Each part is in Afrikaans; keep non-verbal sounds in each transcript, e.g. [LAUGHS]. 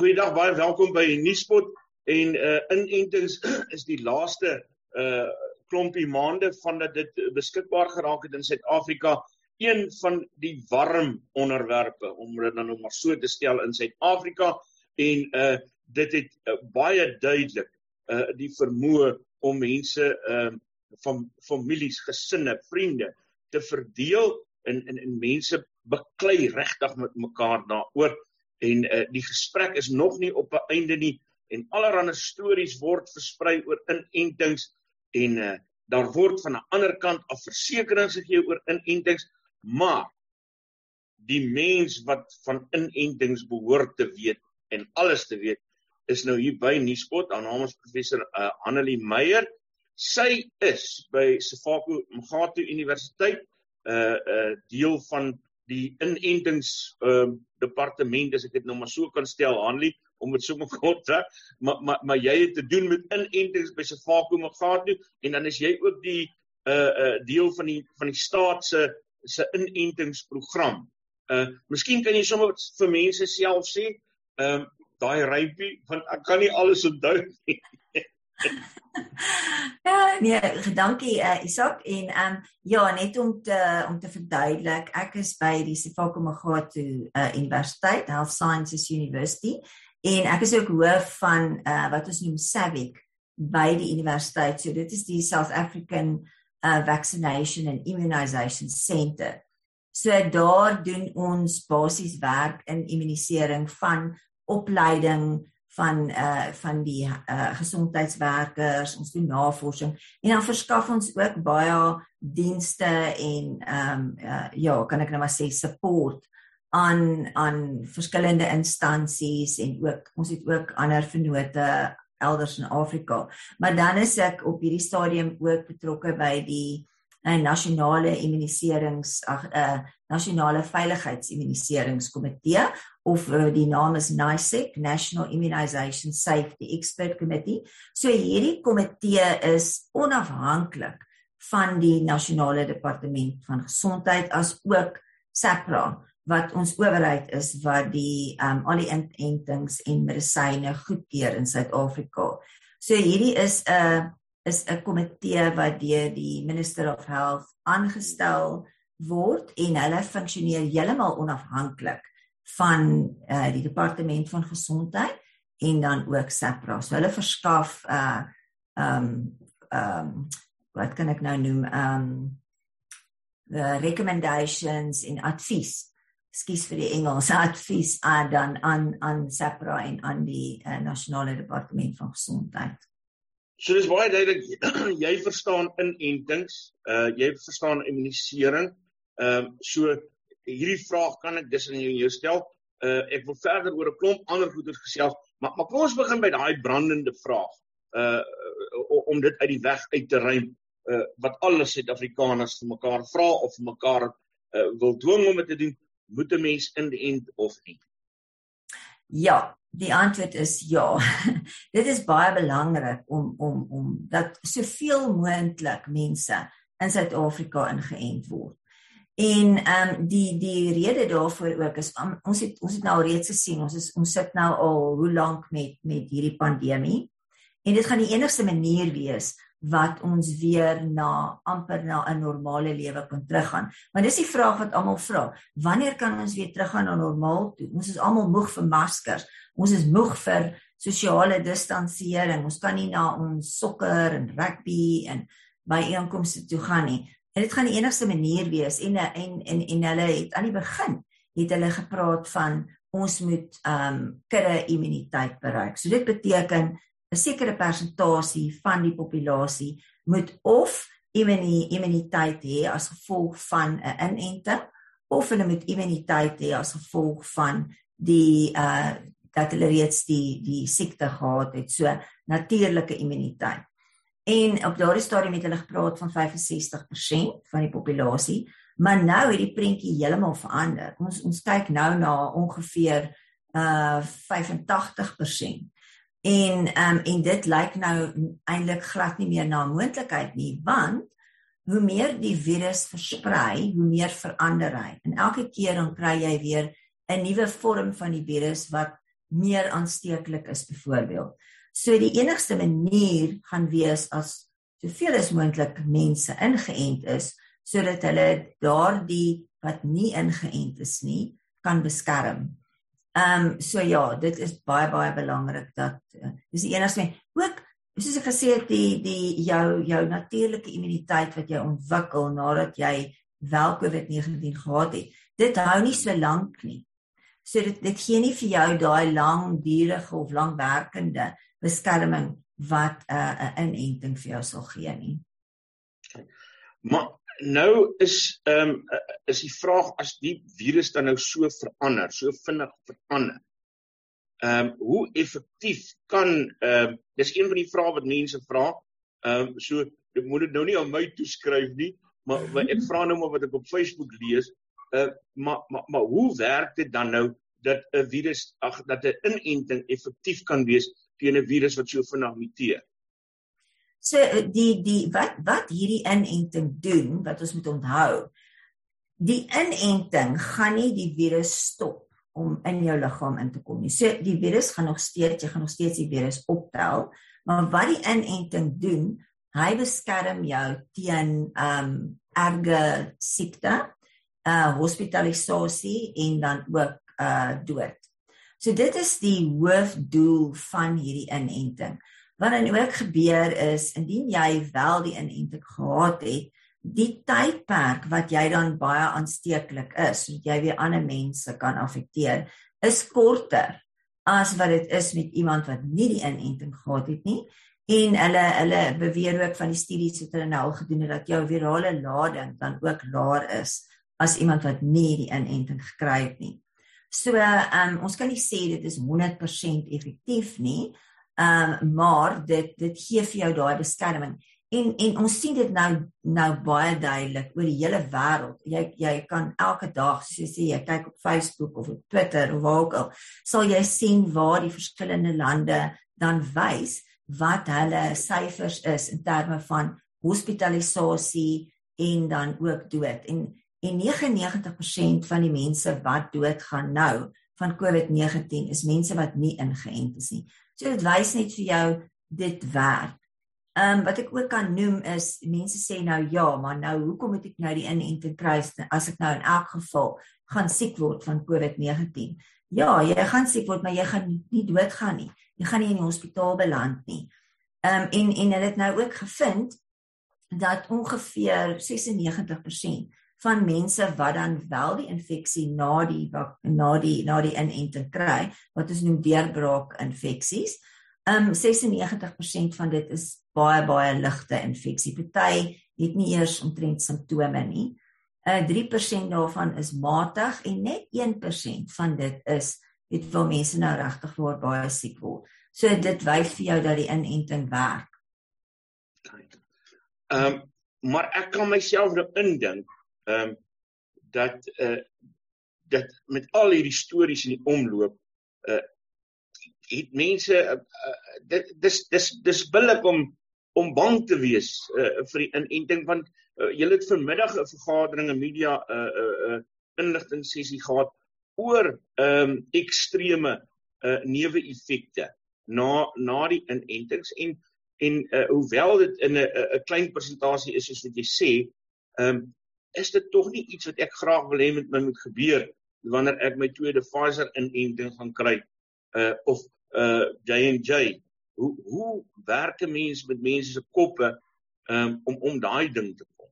Goeiedag, baie welkom by Nuuspot. En uh inentings [CLEARS THROAT] is die laaste uh klompie maande vandat dit beskikbaar geraak het in Suid-Afrika een van die warm onderwerpe om dit dan nou maar so te stel in Suid-Afrika. En uh dit het uh, baie duidelik uh die vermoë om mense ehm uh, van families, gesinne, vriende te verdeel en en en mense beklei regtig met mekaar daaroor en uh, die gesprek is nog nie op 'n einde nie en allerlei stories word versprei oor inentings en uh, daar word van 'n ander kant af versekerings gegee oor inentings maar die mens wat van inentings behoort te weet en alles te weet is nou hier by Nuuspot aan naam is professor uh, Annelie Meyer. Sy is by Sefako Mgato Universiteit 'n uh, uh, deel van die inentings ehm uh, departement as ek dit nou maar so kan stel Hanlie om dit sommer [LAUGHS] kort te maar maar maar jy het te doen met inentings by Sefako Mgato en dan is jy ook die uh uh deel van die van die staat se se inentingsprogram. Uh miskien kan jy sommer vir mense self sê ehm um, daai rypie want ek kan nie alles onthou nie. [LAUGHS] ja, nee, dankie uh, Isak en ehm um, ja, net om te om te verduidelik, ek is by die Sefako Magato uh, Universiteit, Health Sciences University en ek is ook hoof van uh, wat ons noem SAVIC by die universiteit. So dit is die South African uh, Vaccination and Immunization Center. So daar doen ons basies werk in immunisering van opleiding van uh van die uh gesondheidswerkers, ons doen navorsing en dan verskaf ons ook baie dienste en ehm um, uh, ja, kan ek nou maar sê support aan aan verskillende instansies en ook ons het ook ander vennote elders in Afrika. Maar dan is ek op hierdie stadium ook betrokke by die 'n nasionale immuniserings ag 'n uh, nasionale veiligheidsimmuniseringskomitee of uh, die naam is NICEC National Immunization Safety Expert Committee. So hierdie komitee is onafhanklik van die nasionale departement van gesondheid as ook SAHPRA wat ons owerheid is wat die um, al die inentings en medisyne goedkeur in Suid-Afrika. So hierdie is 'n uh, is 'n komitee wat deur die Minister of Health aangestel word en hulle funksioneer heeltemal onafhanklik van uh, die departement van gesondheid en dan ook SAPRA. So hulle verskaf uh um um wat kan ek nou noem um the recommendations in advies skies vir die Engels advies aan dan aan aan SAPRA en aan die uh, nasionale departement van gesondheid. So dis baie duidelik [CLEARS THROAT] jy verstaan inentings, uh jy verstaan immunisering. Ehm uh, so hierdie vraag kan ek dis in jou, jou stel. Uh ek wil verder oor 'n klomp ander goeders gesels, maar maar kom ons begin by daai brandende vraag. Uh om dit uit die weg uit te ruim uh wat alle Suid-Afrikaners vir mekaar vra of vir mekaar uh wil dwing om dit te doen, moet 'n mens inent of nie? Ja, die antwoord is ja. [LAUGHS] Dit is baie belangrik om om om dat soveel moontlik mense in Suid-Afrika ingeënt word. En ehm um, die die rede daarvoor ook is um, ons het ons het nou reeds gesien ons is ons sit nou al hoe lank met met hierdie pandemie en dit gaan die enigste manier wees wat ons weer na amper na 'n normale lewe kan teruggaan. Want dis die vraag wat almal vra. Wanneer kan ons weer teruggaan na normaal toe? Ons is almal moeg vir maskers. Ons is moeg vir sosiale distansiering. Ons kan nie na ons sokker en rugby en by einkomste toe gaan nie. En dit gaan die enigste manier wees en en en en hulle het aan die begin het hulle gepraat van ons moet ehm um, kudde immuniteit bereik. So dit beteken 'n sekere persentasie van die populasie moet of immuniteit hê as gevolg van 'n inenting of hulle moet immuniteit hê as gevolg van die uh dat hulle reeds die die siekte gehad het so natuurlike immuniteit. En op daardie stadium het hulle gepraat van 65% van die populasie, maar nou het die prentjie heeltemal verander. Ons ons kyk nou na ongeveer uh 85%. En ehm um, en dit lyk nou eintlik glad nie meer na moontlikheid nie, want hoe meer die virus versprei, hoe meer verander hy. En elke keer dan kry jy weer 'n nuwe vorm van die virus wat meer aansteeklik is byvoorbeeld. So die enigste manier gaan wees as soveel as moontlik mense ingeënt is sodat hulle daardie wat nie ingeënt is nie kan beskerm. Ehm um, so ja, dit is baie baie belangrik dat uh, dis die enigste ook soos ek gesê het die die jou jou natuurlike immuniteit wat jy ontwikkel nadat jy wel COVID-19 gehad het. Dit hou nie so lank nie. So dit dit gee nie vir jou daai langdurige of langwerkende beskerming wat 'n uh, 'n inenting vir jou sal gee nie. Maar nou is ehm um, is die vraag as die virus dan nou so verander, so vinnig verander. Ehm um, hoe effektief kan ehm um, dis een van die vrae wat mense vra. Ehm um, so ek moet dit nou nie aan my toeskryf nie, maar, maar ek vra nou maar wat ek op Facebook lees. Uh maar maar maar hoe werk dit dan nou dat 'n virus ag dat 'n inenting effektief kan wees teen 'n virus wat so vinnig muteer? So eh, die die wat wat hierdie inenting doen wat ons moet onthou. Die inenting gaan nie die virus stop om in jou liggaam in te kom nie. So die virus gaan nog steeds jy gaan nog steeds die virus optel, maar wat die inenting doen, hy beskerm jou teen ehm um, erge siekte, uh hospitalisasie en dan ook uh dood. So dit is die hoofdoel van hierdie inenting. Wat dan ook gebeur is indien jy wel die inenting gehad het, die tydperk wat jy dan baie aansteeklik is, sodat jy weer ander mense kan affekteer, is korter as wat dit is met iemand wat nie die inenting gehad het nie. En hulle hulle beweer ook van die studies wat hulle nou al gedoen het dat jou virale lading dan ook laer is as iemand wat nie die inenting gekry het nie. So, ehm um, ons kan nie sê dit is 100% effektief nie, Ehm um, maar dit dit gee vir jou daai beskerming. En en ons sien dit nou nou baie duidelik oor die hele wêreld. Jy jy kan elke dag soos jy sê jy kyk op Facebook of op Twitter of waar ook al, sal jy sien waar die verskillende lande dan wys wat hulle syfers is in terme van hospitalisasie en dan ook dood. En en 99% van die mense wat doodgaan nou van COVID-19 is mense wat nie ingeënt is nie. So dit wys net vir jou dit werk. Ehm um, wat ek ook kan noem is mense sê nou ja, maar nou hoekom moet ek nou die inenting kry as ek nou in elk geval gaan siek word van COVID-19? Ja, jy gaan siek word, maar jy gaan nie doodgaan nie. Jy gaan nie in die hospitaal beland nie. Ehm um, en en hulle het nou ook gevind dat ongeveer 96% van mense wat dan wel die infeksie na die na die na die inenting kry wat ons noem deurbraak infeksies. Um 96% van dit is baie baie ligte infeksie. Party het nie eers omtrent simptome nie. Uh 3% daarvan is matig en net 1% van dit is het wil mense nou regtig word baie siek word. So dit wys vir jou dat die inenting werk. Um maar ek kan myself nou indink ehm um, dat uh, dat met al hierdie stories in die omloop uh, het mense uh, uh, dit dis dis dis billik om om bang te wees uh, vir die inenting want uh, julle het vanmiddag 'n vergadering 'n media uh, uh, uh, inligting sessie gehad oor ehm um, ekstreme uh, neeweffekte na na die inentings en en uh, hoewel dit in 'n 'n klein persentasie is soos wat jy sê ehm um, is dit tog nie iets wat ek graag wil hê met my moet gebeur wanneer ek my tweede Pfizer inenting gaan kry uh of uh J&J hoe hoe werk 'n mens met mense se koppe um, om om daai ding te kom?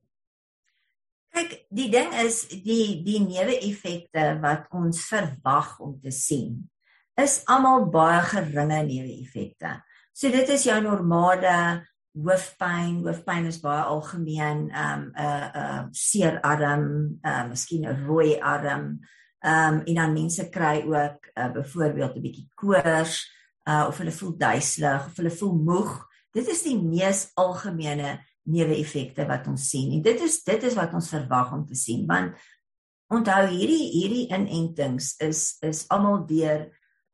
Kyk die ding is die die neeweffekte wat ons verwag om te sien is almal baie geringe neeweffekte. So dit is jou normale hoofpyn, hoofpyn is baie algemeen, ehm um, 'n uh, 'n uh, seer arm, uh miskien 'n rooi arm. Ehm um, en dan mense kry ook uh, byvoorbeeld 'n bietjie koors, uh of hulle voel duiselig of hulle voel moeg. Dit is die mees algemene neeweffekte wat ons sien. En dit is dit is wat ons verwag om te sien want onthou hierdie hierdie inentings is is almal deur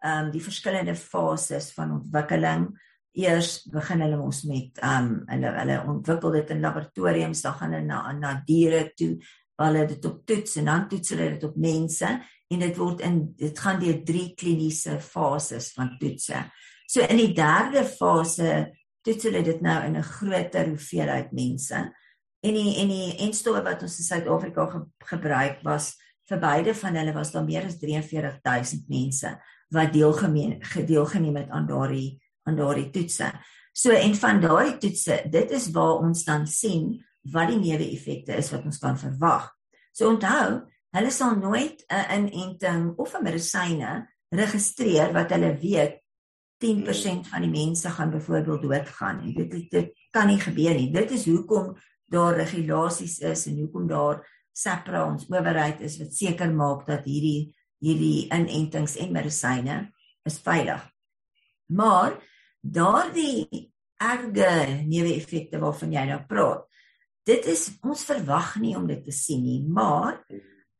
ehm um, die verskillende fases van ontwikkeling eers begin hulle ons met um hulle hulle ontwikkel dit in laboratoriums dan gaan hulle na na diere toe waar hulle dit op toets en dan toets hulle dit op mense en dit word in dit gaan deur drie kliniese fases van toetse. So in die derde fase toets hulle dit nou in 'n groter hoeveelheid mense. En die en die enstowwe wat ons in Suid-Afrika ge, gebruik was vir beide van hulle was daar meer as 43000 mense wat deelgeneem gedeelgeneem het aan daardie aan daardie toetse. So en van daardie toetse, dit is waar ons dan sien wat die neeweffekte is wat ons kan verwag. So onthou, hulle sal nooit 'n inenting of 'n medisyne registreer wat hulle weet 10% van die mense gaan byvoorbeeld doodgaan en dit dit kan nie gebeur nie. Dit is hoekom daar regulasies is en hoekom daar SAPRA ons owerheid is wat seker maak dat hierdie hierdie inentings en medisyne is veilig. Maar daardie erge neeweffekte waarvan jy nou praat, dit is ons verwag nie om dit te sien nie, maar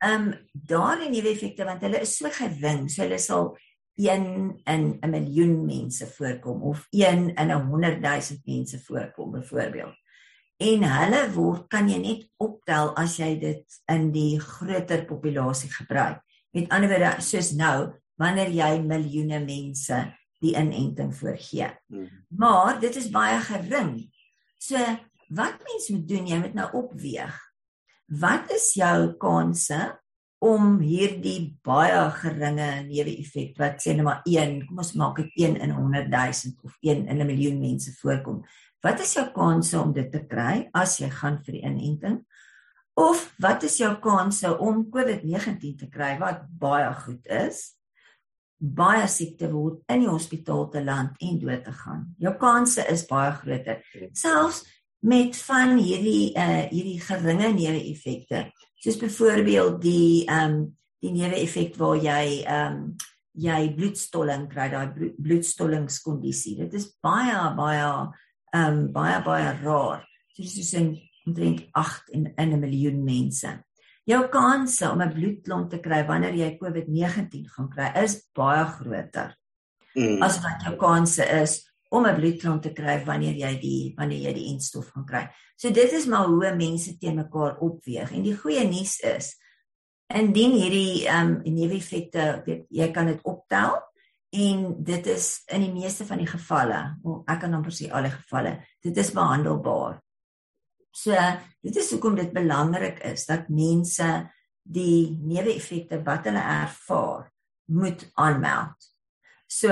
ehm um, daardie neeweffekte want hulle is so gering, so hulle sal een in 'n miljoen mense voorkom of een in 'n 100 000 mense voorkom byvoorbeeld. En hulle word kan jy net optel as jy dit in die groter populasie gebruik. Met ander woorde soos nou wanneer jy miljoene mense die inenting voorgee. Hmm. Maar dit is baie gering. So wat mens moet doen, jy moet nou opweeg. Wat is jou kanse om hierdie baie geringe neeweffek wat sê net maar 1, kom ons maak dit 1 in 100 000 of 1 in 'n miljoen mense voorkom. Wat is jou kanse om dit te kry as jy gaan vir die inenting? Of wat is jou kanse om COVID-19 te kry wat baie goed is? Baie siekte word in die hospitaal te land en dood te gaan. Jou kanse is baie groter. Selfs met van hierdie uh hierdie geringe neeweffekte soos byvoorbeeld die ehm um, die neeweffek waar jy ehm um, jy bloedstolling kry daai bloedstollingskondisie dit is baie baie ehm um, baie baie rar soos jy sê omtrent 8 in in 'n miljoen mense jou kanse om 'n bloedklont te kry wanneer jy COVID-19 gaan kry is baie groter mm. as wat jou kanse is om 'n bloedklont te kry wanneer jy die wanneer jy die enstof gaan kry. So dit is maar hoe mense teen mekaar opweeg. En die goeie nuus is indien hierdie ehm um, neeweffekte jy kan dit optel en dit is in die meeste van die gevalle, ek kan amper sê alle gevalle, dit is behandelbaar. So dit is hoekom dit belangrik is dat mense die neeweffekte wat hulle ervaar moet aanmeld. So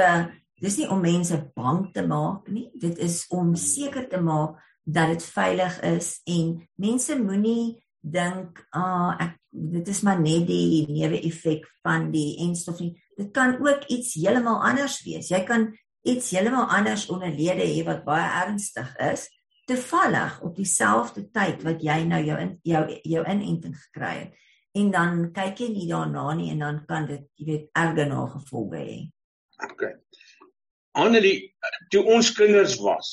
dis nie om mense bang te maak nie, dit is om seker te maak dat dit veilig is en mense moenie dink ah ek dit is maar net die neeweffek van die enstof nie. Dit kan ook iets heeltemal anders wees. Jy kan iets heeltemal anders onderlede hê wat baie ernstig is toevallig op dieselfde tyd wat jy nou jou in, jou jou inenting gekry het. En dan kyk jy nie daarna nie en dan kan dit, jy weet, erge nagevolge hê. Okay. Annelie, toe ons kinders was,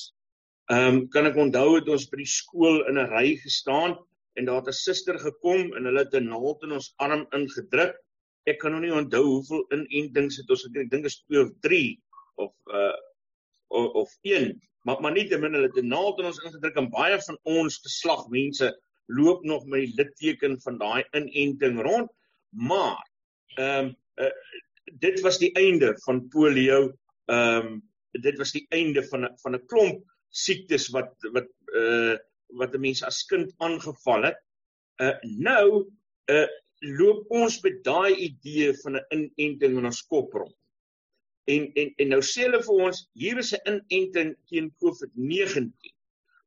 ehm um, kan ek onthou het ons by die skool in 'n ry gestaan en daar het 'n suster gekom en hulle het 'n naald in ons arm ingedruk. Ek kan nog nie onthou hoeveel inentings het ons gekry. Ek dink dit is 2 of 3 of uh of, of 1, maar maar nie ten minste hulle 'n naald in ons ingedruk en baie van ons geslag mense loop nog met die litteken van daai inenting rond. Maar ehm um, uh, dit was die einde van polio ehm um, dit was die einde van van 'n klomp siektes wat wat uh wat 'n mens as kind aangeval het. Uh nou uh loop ons met daai idee van 'n inenting in ons kop rond. En en en nou sê hulle vir ons hier is 'n inenting teen COVID-19.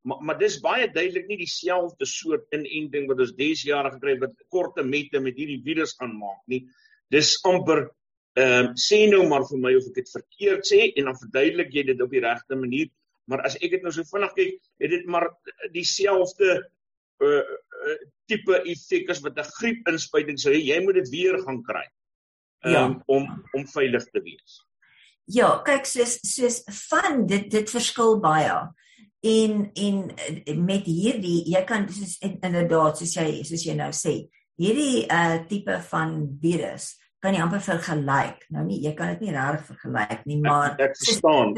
Maar maar dis baie duidelik nie dieselfde soort inenting wat ons dese jare gekry het wat korte mette met hierdie virus aanmaak nie. Dis amper Ehm uh, sê nou maar vir my of ek dit verkeerd sê en dan verduidelik jy dit op die regte manier. Maar as ek dit nou so vinnig kyk, het dit maar dieselfde uh, uh tipe effek as wat 'n griepinspuiting sou hê. Jy moet dit weer gaan kry. Um, ja. om om veilig te wees. Ja, kyk soos soos van dit dit verskil baie. En en met hierdie jy kan soos inderdaad soos jy soos jy nou sê, hierdie uh tipe van virus kan jy amper vergelyk. Nou nie, jy kan dit nie regtig vergelyk nie, maar ek, ek verstaan.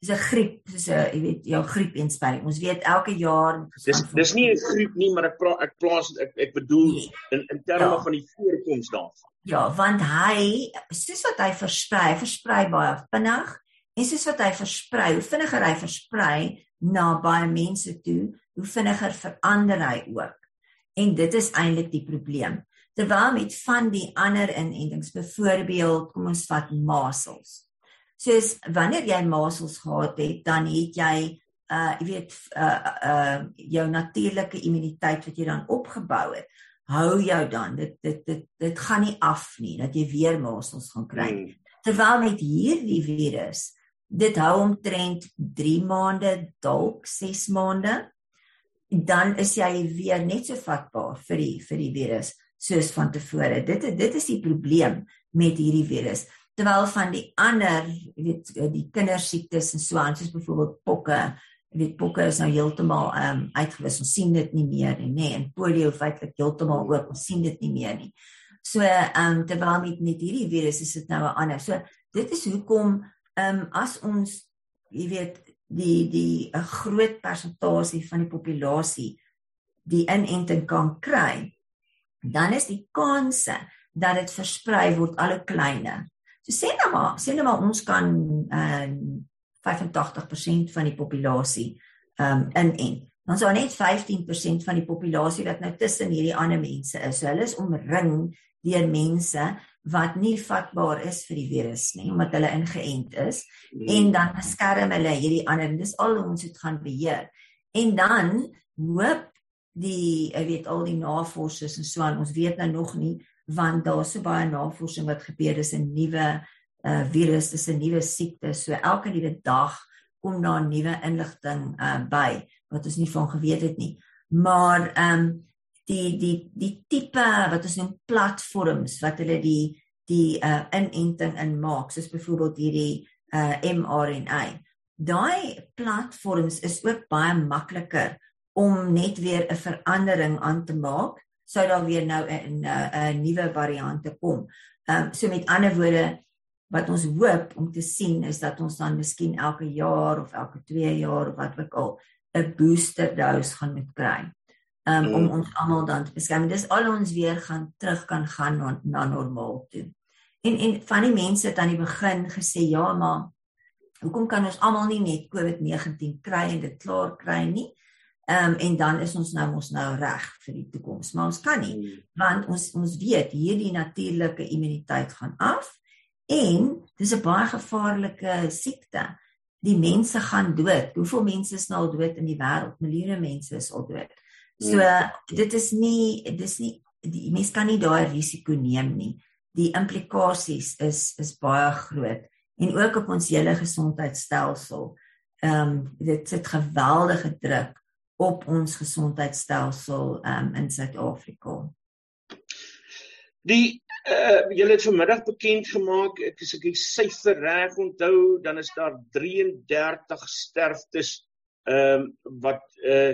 Dis 'n griep, dis 'n jy weet jou griepinspuiting. Ons weet elke jaar Dis dis nie 'n griep nie, maar ek pra, ek plaas ek ek bedoel nee. in in terme ja. van die voorkoms daarvan. Ja, want hy soos wat hy versprei, versprei baie vinnig en soos wat hy versprei, hoe vinniger hy versprei na baie mense toe, hoe vinniger verander hy ook. En dit is eintlik die probleem. Terwyl met van die ander inentings, byvoorbeeld, kom ons vat masels. Soos wanneer jy masels gehad het, dan het jy uh jy weet uh uh jou natuurlike immuniteit wat jy dan opgebou het, hou jou dan. Dit dit dit dit gaan nie af nie dat jy weer masels gaan kry. Hmm. Terwyl met hierdie virus, dit hou omtrent 3 maande, dalk 6 maande dan is jy weer net so vatbaar vir die vir die virus soos van tevore. Dit dit is die probleem met hierdie virus. Terwyl van die ander, jy weet, die kindersiektes en so aan, soos byvoorbeeld pokke, jy weet pokke is nou heeltemal ehm um, uitgewis. Ons sien dit nie meer nie, nê, en polio feitelik heeltemal ook, ons sien dit nie meer nie. So ehm um, terwyl met met hierdie virus is dit nou 'n ander. So dit is hoekom ehm um, as ons jy weet die die 'n groot persentasie van die populasie die inenting kan kry, dan is die kanse dat dit versprei word al hoe kleiner. So sê nou maar, sê nou maar ons kan uh 85% van die populasie um inent. Dan sou net 15% van die populasie wat nou tussen hierdie ander mense is. So hulle is omring deur mense wat nie vatbaar is vir die virus nie omdat hulle ingeënt is mm. en dan beskerm hulle hierdie ander dis al ons dit gaan beheer en dan hoop die ek weet al die navorsers en so aan ons weet nou nog nie want daar's so baie navorsing wat gebeur is 'n nuwe uh, virus dis 'n nuwe siekte so elke nuwe dag kom daar nuwe inligting uh, by wat ons nie van geweet het nie maar ehm um, die die die tipe wat ons noem platforms wat hulle die die uh inenting in maak soos byvoorbeeld hierdie uh mRNA. Daai platforms is ook baie makliker om net weer 'n verandering aan te maak sou daar weer nou 'n 'n nuwe variante kom. Ehm um, so met ander woorde wat ons hoop om te sien is dat ons dan miskien elke jaar of elke 2 jaar of wat ook al 'n booster dose gaan moet kry um, mm. om ons almal dan te beskerm. Dis al ons weer gaan terug kan gaan na, na normaal toe. En en van die mense het aan die begin gesê ja, maar hoekom kan ons almal nie net COVID-19 kry en dit klaar kry nie? Ehm um, en dan is ons nou mos nou reg vir die toekoms. Maar ons kan nie mm. want ons ons weet hierdie natuurlike immuniteit gaan af en dis 'n baie gevaarlike siekte. Die mense gaan dood. Hoeveel mense is nou al dood in die wêreld? Miljoene mense is al dood. So ja. dit is nie dis nie die mens kan nie daai risiko neem nie. Die implikasies is is baie groot en ook op ons hele gesondheidstelsel. Ehm um, dit sit geweldige druk op ons gesondheidstelsel um, in Suid-Afrika. Die uh julle het vanmiddag bekend gemaak ek as ek die syfer reg onthou dan is daar 33 sterftes ehm um, wat uh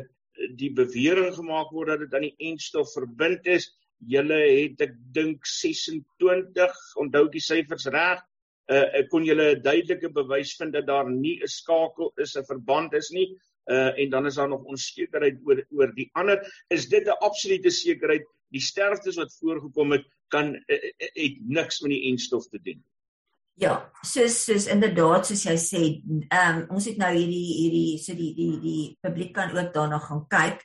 die bewering gemaak word dat dit aan die enstof verbind is. Julle het ek dink 26, onthou die syfers reg. Uh kon julle 'n duidelike bewys vind dat daar nie 'n skakel is, 'n verband is nie. Uh en dan is daar nog onsekerheid oor oor die ander. Is dit 'n absolute sekerheid? Die sterftes wat voorgekom het kan uh, het niks met die enstof te doen. Ja, soos soos inderdaad soos jy sê, ehm um, ons het nou hierdie hierdie so die die die publiek kan ook daarna gaan kyk.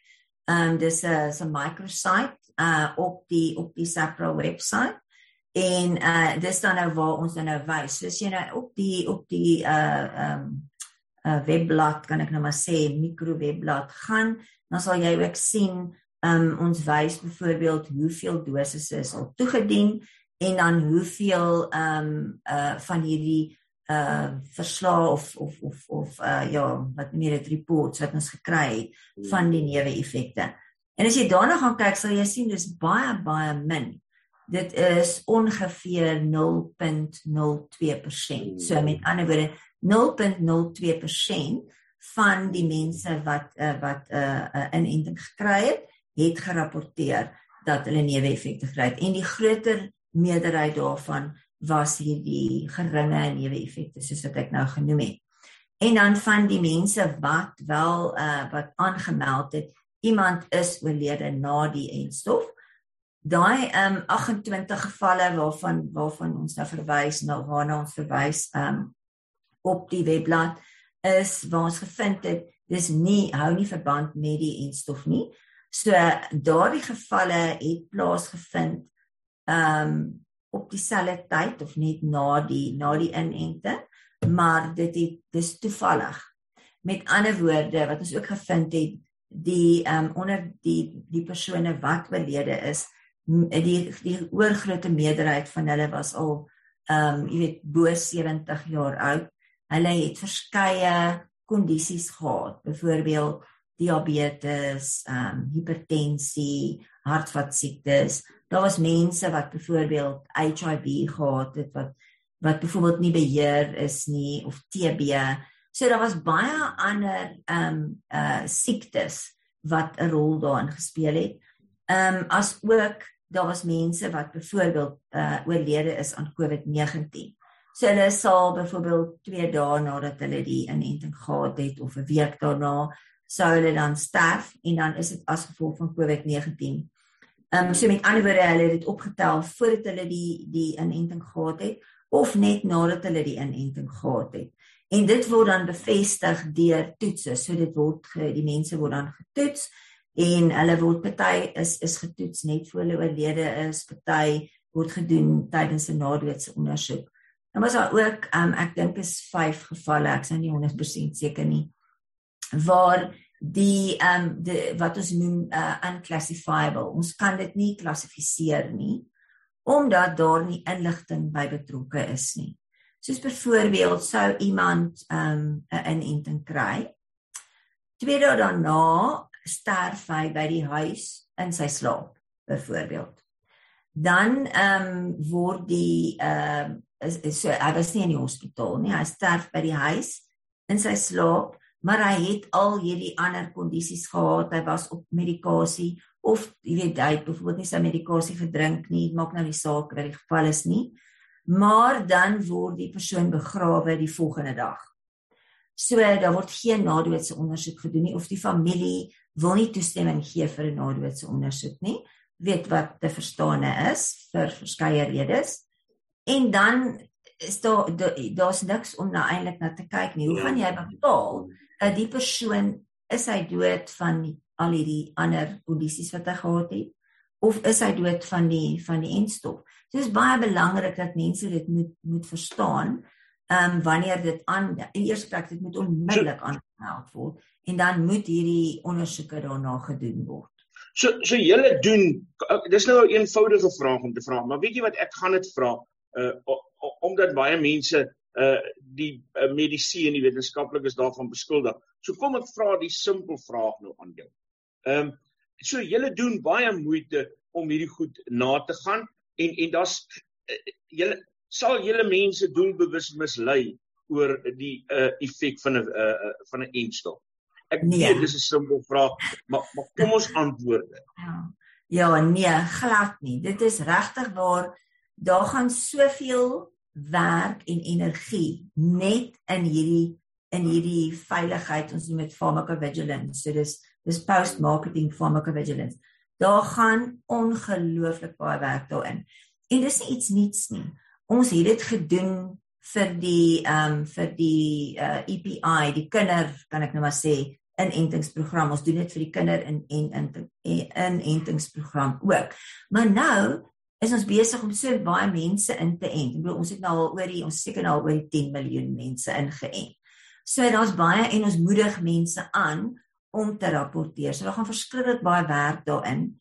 Ehm um, dis 'n so 'n microsite uh op die op die SAPRA webwerf. En uh dis dan nou waar ons dan nou wys. Soos jy nou op die op die uh ehm um, uh webblad kan ek nou maar sê mikrowebblad gaan, dan sal jy ook sien um, ons wys byvoorbeeld hoeveel dosisse is al toegedien en dan hoeveel ehm um, uh van hierdie uh verslae of of of of uh ja, wat meneer dit reports wat ons gekry het hmm. van die neeweffekte. En as jy daarna gaan kyk, sal jy sien dis baie baie min. Dit is ongeveer 0.02%. So met ander woorde 0.02% van die mense wat uh, wat 'n uh, uh, inenting gekry het, het gerapporteer dat hulle neeweffekte gekry het. En die groter meerderheid daarvan was hierdie geringe neeweffekte soos wat ek nou genoem het. En dan van die mense wat wel uh wat aangemeld het, iemand is oorlede na die enstof. Daai um 28 gevalle waarvan waarvan ons nou verwys na waarna ons verwys um op die webblad is waar ons gevind het dis nie hou nie verband met die enstof nie. So daardie gevalle het plaasgevind um op dieselfde tyd of net na die na die inenting, maar dit het dis toevallig. Met ander woorde wat ons ook gevind het, die ehm um, onder die die persone wat oorlede is, die die oorgrootste meerderheid van hulle was al ehm um, jy weet bo 70 jaar oud. Hulle het verskeie kondisies gehad, byvoorbeeld diabetes, ehm um, hipertensie, hartvaskiektes. Daar was mense wat byvoorbeeld HIV gehad het wat wat byvoorbeeld nie beheer is nie of TB. So daar was baie ander ehm um, uh siektes wat 'n rol daarin gespeel het. Ehm um, as ook daar was mense wat byvoorbeeld uh oorlede is aan COVID-19. So hulle sal byvoorbeeld 2 dae nadat hulle die inenting gehad het of 'n week daarna sou hulle dan sterf en dan is dit as gevolg van COVID-19. Ehm um, so met ander woorde hulle het dit opgetel voordat hulle die die inenting gehad het of net nadat hulle die inenting gehad het. En dit word dan bevestig deur toetse. So dit word ge, die mense word dan getoets en hulle word party is is getoets net voor hulle oorlede is, party word gedoen tydens 'n nadoetse ondersoek. Dan was daar ook um, ek dink is 5 gevalle, ek is nou nie 100% seker nie, waar die ehm um, die wat ons noem uh, unclassifiable. Ons kan dit nie klassifiseer nie omdat daar nie inligting by betrokke is nie. Soos byvoorbeeld sou iemand um 'n inenting kry. Twee dae daarna sterf hy by die huis in sy slaap byvoorbeeld. Dan um word die um is, is so hy was nie in die hospitaal nie. Hy sterf by die huis in sy slaap, maar hy het al hierdie ander kondisies gehad. Hy was op medikasie of jy weet hy het byvoorbeeld nie sy medikasie gedrink nie, maak nou nie saak wat die geval is nie. Maar dan word die persoon begrawe die volgende dag. So daar word geen nadoetse ondersoek gedoen nie of die familie wil nie toestemming gee vir 'n nadoetse ondersoek nie. Weet wat te verstaane is vir verskeie redes. En dan is daar daar's niks om nou eintlik na te kyk nie. Hoe ja. gaan jy bepaal dat die persoon is hy dood van al hierdie ander kondisies wat hy gehad het of is hy dood van die van die enstof. So dit is baie belangrik dat mense dit moet moet verstaan. Ehm um, wanneer dit aan in eerste plek dit moet onmiddellik aangemeld word en dan moet hierdie ondersoeke daarna gedoen word. So so julle doen dis nou 'n eenvoudige vraag om te vra, maar weet jy wat ek gaan dit vra uh omdat baie mense uh die uh, medisy en die wetenskaplikes daarvan beskuldig. So kom ek vra die simpel vraag nou aan jou. Ehm um, so julle doen baie moeite om hierdie goed na te gaan en en daar's uh, julle sal julle mense doelbewus mislei oor die uh, effek van 'n uh, van 'n enstof. Ek nee. weet dis 'n simpel vraag, maar maar kom ons antwoord dit. Ja. Ja, nee, glad nie. Dit is regtig waar daar gaan soveel werk en energie net in hierdie in hierdie veiligheid ons noem dit pharmacovigilance. So dis dis post-marketing pharmacovigilance. Daar gaan ongelooflik baie werk daarin. En dis nie iets niets nie. Ons het dit gedoen vir die ehm um, vir die uh, eh, EPI, die kinder, kan ek nou maar sê, inentingsprogram. Ons doen dit vir die kinder in en in inentingsprogram ook. Maar nou is ons besig om so baie mense in te ent. Ek bedoel ons het nou al oor die ons seker nou al oor die 10 miljoen mense ingeënt. So daar's baie en ons moedig mense aan om te rapporteer. So daar gaan verskriklik baie werk daarin.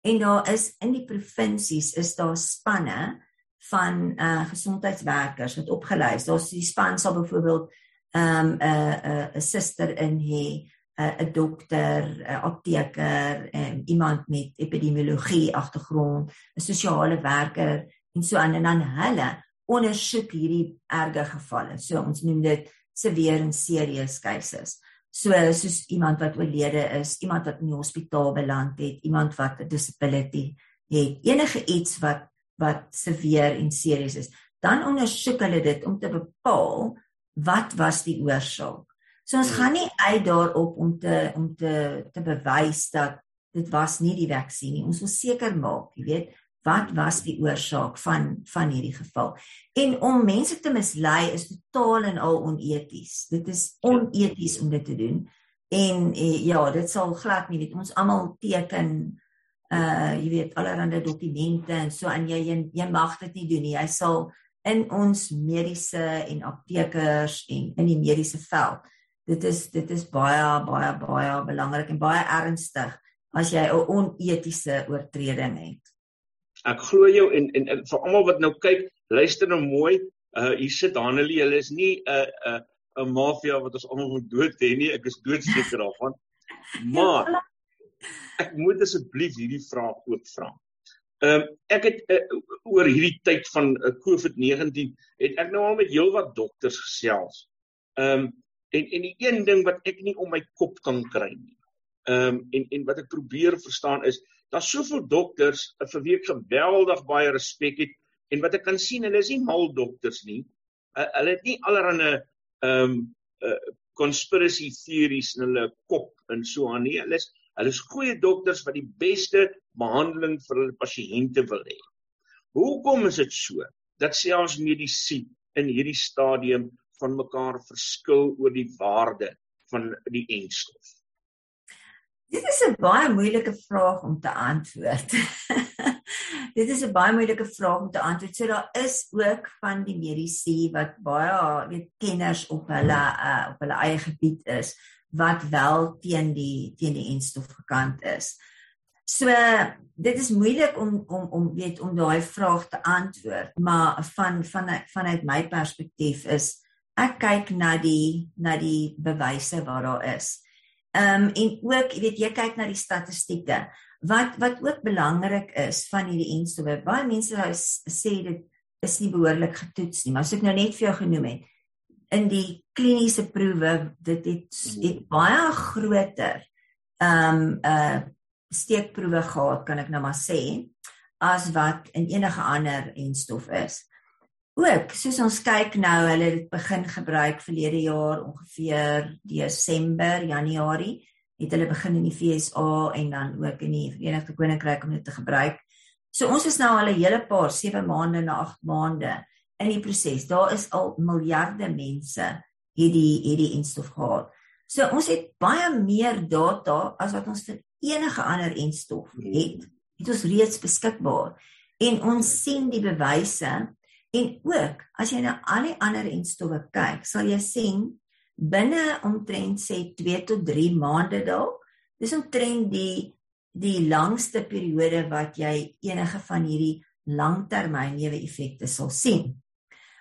En daar is in die provinsies is daar spanne van uh gesondheidswerkers wat opgelei is. Daar's die span sal byvoorbeeld ehm um, 'n uh, 'n uh, 'n suster in hê, 'n uh, dokter, 'n uh, apteker, um, iemand met epidemiologie agtergrond, 'n sosiale werker en so aan en dan hulle ondersoek hierdie erge gevalle. So ons noem dit severe en serious cases. So soos iemand wat oorlede is, iemand wat in die hospitaal beland het, iemand wat 'n disability het, enige iets wat wat severe en serious is, dan ondersoek hulle dit om te bepaal wat was die oorsaak. So ons gaan nie uit daarop om te om te te bewys dat dit was nie die vaksin nie. Ons wil seker maak, jy weet, wat was die oorsaak van van hierdie geval? En om mense te mislei is totaal en al oneties. Dit is oneties om dit te doen. En eh, ja, dit sal glad nie weet ons almal teken uh jy weet allerlei dokumente en so en jy jy, jy mag dit nie doen nie. Jy sal in ons mediese en aptekers en in die mediese veld. Dit is dit is baie baie baie belangrik en baie ernstig as jy 'n onetiese oortreding het. Ek glo jou en en, en vir almal wat nou kyk, luister nou mooi. Uh hier sit Hanelie, hulle is nie 'n uh, 'n uh, 'n mafia wat ons almal moet dood hê nie. Ek is doodseker daarvan. [LAUGHS] Maar ek moet asseblief hierdie vraag ook vra. Ehm um, ek het uh, oor hierdie tyd van uh, COVID-19 het ek nou al met heelwat dokters gesels. Ehm um, en en die een ding wat ek nie om my kop kan kry nie. Ehm um, en en wat ek probeer verstaan is daar's soveel dokters uh, vir wie ek geweldig baie respek het en wat ek kan sien hulle is nie mal dokters nie. Uh, hulle het nie allerlei ehm um, uh, conspiracy theories in hulle kop en so aan nie. Hulle is Hulle is goeie dokters wat die beste behandeling vir hulle pasiënte wil hê. Hoekom is dit so dat selfs medisy in hierdie stadium van mekaar verskil oor die waarde van die enstof? Dit is 'n baie moeilike vraag om te antwoord. [LAUGHS] Dit is 'n baie moeilike vraag om te antwoord. So daar is ook van die medisy wat baie weet kenners op hulle uh, op hulle eie gebied is wat wel teen die teen die enstof gekant is. So dit is moeilik om om om weet om daai vraag te antwoord, maar van van vanuit my perspektief is ek kyk na die na die bewyse wat daar is. Ehm um, en ook weet jy kyk na die statistieke. Wat wat ook belangrik is van hierdie enstowwe, baie mense sê dit is nie behoorlik getoets nie, maar as ek nou net vir jou genoem het, in die kliniese proewe dit het, het baie groter ehm um, uh, steekproewe gehad kan ek nou maar sê as wat in enige ander enstof is. Ook soos ons kyk nou, hulle het begin gebruik verlede jaar ongeveer Desember, Januarie het hulle begin in die FSA en dan ook in die Verenigde Koninkryk om dit te gebruik. So ons is nou al 'n hele paar 7 maande na 8 maande in die proses. Daar is al miljarde mense hierdie hierdie enstof gehad. So ons het baie meer data as wat ons vir enige ander enstof het. Dit is reeds beskikbaar en ons sien die bewyse en ook as jy na al die ander enstowwe kyk, sal jy sien binne omtrent sê 2 tot 3 maande dalk. Dis omtrent die die langste periode wat jy enige van hierdie langtermyn neeweffekte sal sien.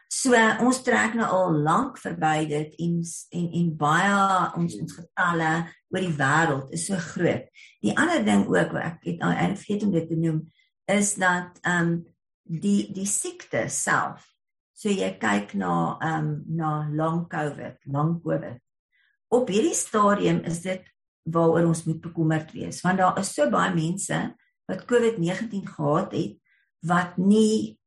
So ons trek nou al lank verby dit en en en baie ons ons getalle oor die wêreld is so groot. Die ander ding ook wat ek het en vergeet om dit te noem is dat ehm um, die die siekte self. So jy kyk na ehm um, na long covid, long covid. Op hierdie stadium is dit waaroor ons moet bekommerd wees want daar is so baie mense wat COVID-19 gehad het wat nie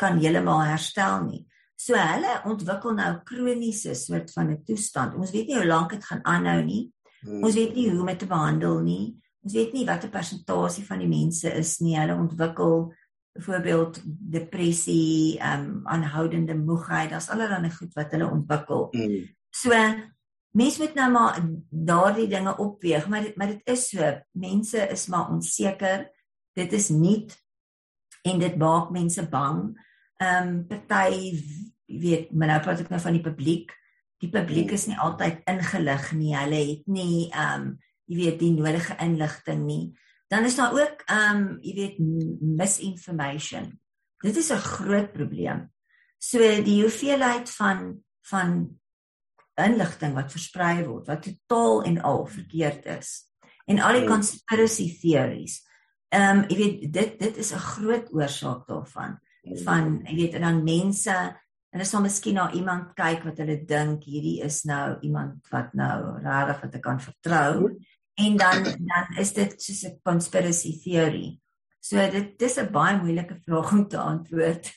kan heeltemal herstel nie. So hulle ontwikkel nou kroniese soort van 'n toestand. Ons weet nie hoe lank dit gaan aanhou nie. Hmm. Ons weet nie hoe om dit te behandel nie. Ons weet nie watter persentasie van die mense is nie. Hulle ontwikkel byvoorbeeld depressie, ehm um, aanhoudende moegheid. Daar's allerlei goed wat hulle ontwikkel. Hmm. So mense moet nou maar daardie dinge opweeg, maar dit, maar dit is so. Mense is maar onseker. Dit is nie en dit maak mense bang ehm um, party weet maar nou praat ek nou van die publiek. Die publiek is nie altyd ingelig nie. Hulle het nie ehm um, jy weet die nodige inligting nie. Dan is daar ook ehm um, jy weet misinformation. Dit is 'n groot probleem. So die hoeveelheid van van inligting wat versprei word wat totaal en al verkeerd is en al die ja. conspiracy theories. Ehm um, jy weet dit dit is 'n groot oorsaak daarvan van jy weet en dan mense en as ons miskien na iemand kyk wat hulle dink hierdie is nou iemand wat nou regtig wat ek kan vertrou en dan dan is dit soos 'n conspiracy theory. So dit dis 'n baie moeilike vraag om te antwoord.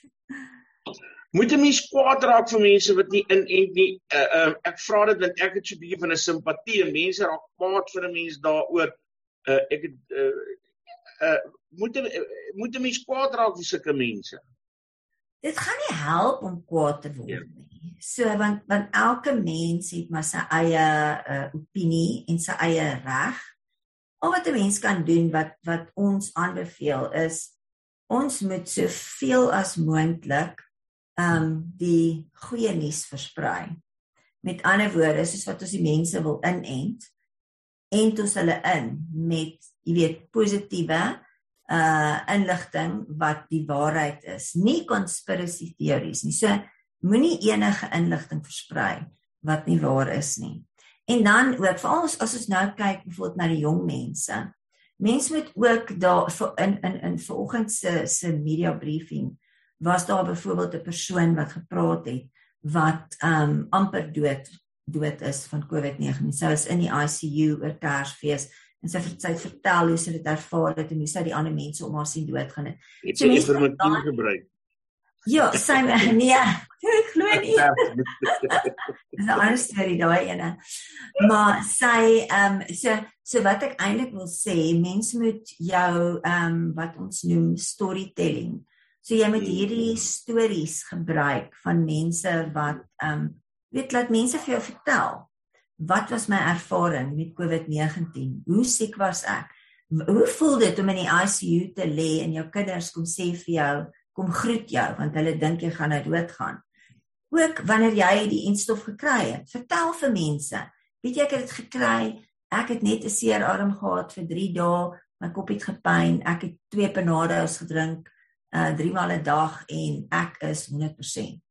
Moet 'n mens kwaad raak vir mense wat nie inent nie? Uh, uh, ek vra dit want ek het so 'n bietjie van 'n simpatie. Mense raak kwaad vir 'n mens daaroor. Uh, ek het uh, uh, moet moet 'n mens kwaad raak vir sulke mense. Dit gaan nie help om kwaad te word ja. nie. So want want elke mens het maar sy eie uh, opinie en sy eie reg. Al wat 'n mens kan doen wat wat ons aanbeveel is ons moet soveel as moontlik um die goeie nuus versprei. Met ander woorde, soos wat ons die mense wil inent, ent ons hulle in met, jy weet, positiewe uh inligting wat die waarheid is, nie conspiracy theories nie. So moenie enige inligting versprei wat nie waar is nie. En dan ook vir ons as ons nou kyk bijvoorbeeld na die jong mense. Mense moet ook daar in in in vanoggend se se media briefing was daar byvoorbeeld 'n persoon wat gepraat het wat um amper dood dood is van COVID-19. Sy was in die ICU oor Kersfees en sy sy vertel hoe sy dit ervaar het en hoe sy die ander mense om haar sien doodgaan het. Het sy informatief gebruik? Ja, sy [LAUGHS] nee, [LAUGHS] ek glo nie. [LAUGHS] Dis 'n ander storie daai ene. Maar sy ehm um, so so wat ek eintlik wil sê, mense moet jou ehm um, wat ons noem storytelling. So jy moet hierdie stories gebruik van mense wat ehm um, weet laat mense vir jou vertel wat was my ervaring met COVID-19? Hoe siek was ek? Hoe voel dit om in die ICU te lê en jou kinders kom sê vir jou, kom groet jou want hulle dink jy gaan nou doodgaan? Ook wanneer jy die instof gekry het, vertel vir mense. Weet jy ek het dit gekry. Ek het net 'n seer arm gehad vir 3 dae. My kop het gepyn. Ek het twee Panados gedrink uh 3 maal 'n dag en ek is 100%.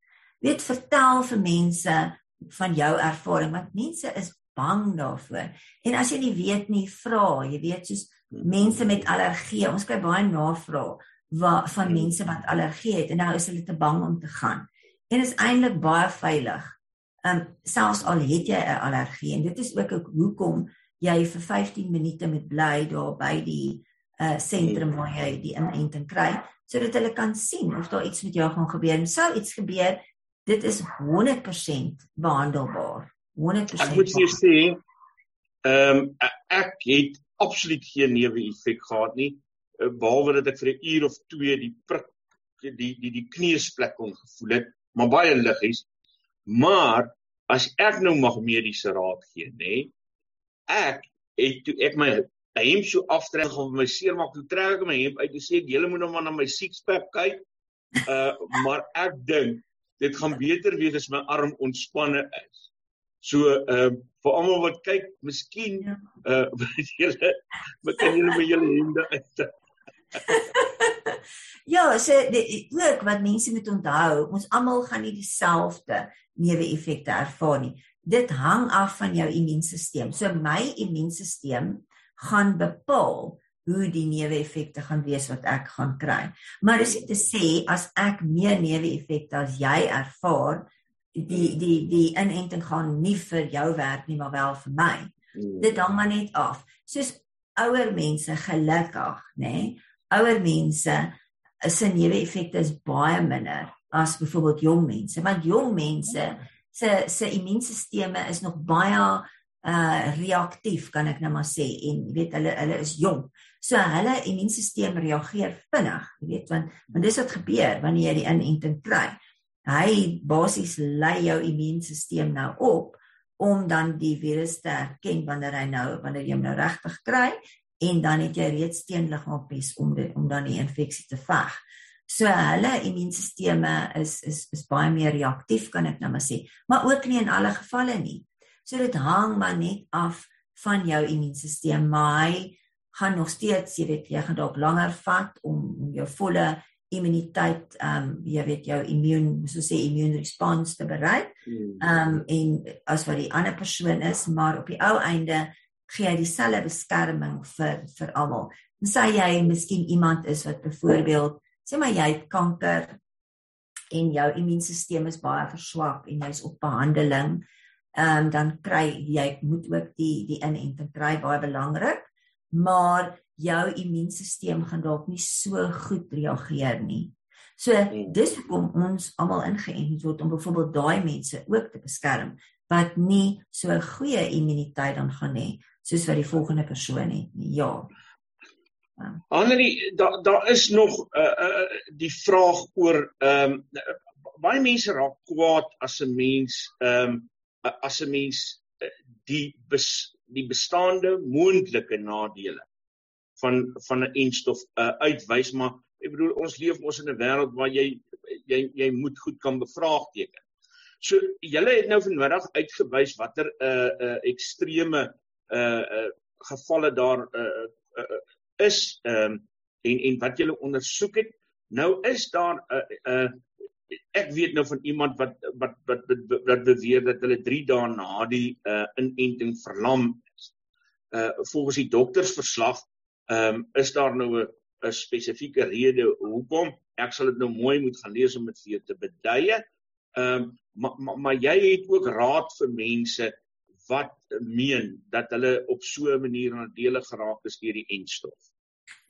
Weet vertel vir mense van jou ervaring want mense is bang daarvoor. En as jy nie weet nie, vra, jy weet soos mense met allergie, ons kry baie navrae wat van hmm. mense wat allergie het en nou is hulle te bang om te gaan. En is eintlik baie veilig. Ehm um, selfs al het jy 'n allergie en dit is ook ook hoekom jy vir 15 minute moet bly daar by die uh sentrum waar jy die inenting kry sodat hulle kan sien of daar iets met jou gaan gebeur. En sou iets gebeur, dit is 100% behandelbaar. 100%. Ek moet vir sê, ehm um, ek het absoluut geen neeweffek gehad nie, eh, behalwe dat ek vir 'n uur of 2 die prik die die die kneusplek kon gevoel het, maar baie liggies. Maar as ek nou mag mediese raad gee, nê? Ek het toe ek my hemp so aftrek om my seermaak toe trek ek my hemp uit en sê julle moet nou maar na my sixpack kyk. Uh maar ek dink dit gaan beter wees as my arm ontspanne is. So ehm uh, vir almal wat kyk, miskien ja. [LAUGHS] uh weet julle wat kan julle met julle hande uit. [LAUGHS] ja, so dit ook wat mense moet onthou, ons almal gaan nie dieselfde neeweffekte ervaar nie. Dit hang af van jou immuunstelsel. So my immuunstelsel gaan bepaal hoe die neeweffekte gaan wees wat ek gaan kry. Maar dis nie te sê as ek meer neeweffekte as jy ervaar, die die die inenting gaan nie vir jou werk nie, maar wel vir my. Hmm. Dit hang maar net af. Soos ouer mense gelukkig, nê? Nee? Ouer mense se neeweffekte is baie minder as byvoorbeeld jong mense, want jong mense se se immuunstelsel is nog baie uh reaktief kan ek nou maar sê en jy weet hulle hulle is jonk. So hulle immuunstelsel reageer vinnig, jy weet want want dis wat gebeur wanneer jy die inenting kry. Hy basies lei jou immuunstelsel nou op om dan die virus te herken wanneer hy nou wanneer jy hom nou regtig kry en dan het jy reeds teenliggaampies om die, om dan die infeksie te veg. So hulle immuunstelsel is is is baie meer reaktief kan ek nou maar sê, maar ook nie in alle gevalle nie. So dit hang maar net af van jou immuunstelsel, maar hy gaan nog steeds, jy weet, jy gaan dalk langer vat om om jou volle immuniteit, ehm um, jy weet jou immuun, so sê immune response te bereik. Hmm. Ehm um, en as wat die ander persoon is, maar op die ou einde gee hy dieselfde beskerming vir vir almal. Sê jy miskien iemand is wat byvoorbeeld sê maar jy het kanker en jou immuunstelsel is baie verswak en jy's op behandeling ehm um, dan kry jy moet ook die die inenting kry baie belangrik maar jou immuunstelsel gaan dalk nie so goed reageer nie. So hmm. dis hoekom ons almal ingeënt word om byvoorbeeld daai mense ook te beskerm wat nie so 'n goeie immuniteit dan gaan hê soos wat die volgende persoon het nie. Ja. Annelie, daar daar is nog uh, uh, die vraag oor ehm um, baie mense raak kwaad as 'n mens ehm um, as 'n mens die bes, die bestaande moontlike nadele van van 'n enstof uh, uitwys maar ek bedoel ons leef mos in 'n wêreld waar jy jy jy moet goed kan bevraagteken. So julle het nou vanmiddag uitgewys watter 'n uh, uh, ekstreme uh, uh gevalle daar uh, uh, uh, is ehm um, en en wat julle ondersoek het. Nou is daar 'n uh, uh, ek weet nou van iemand wat wat wat wat beweer dat hulle 3 dae na die uh inenting verlam is. Uh volgens die doktersverslag ehm um, is daar nou 'n 'n spesifieke rede hoekom. Ek sal dit nou mooi moet gaan lees om dit vir jou te beduie. Ehm um, maar maar maar jy het ook raad vir mense wat meen dat hulle op so 'n manier nadelig geraak is deur die enstof.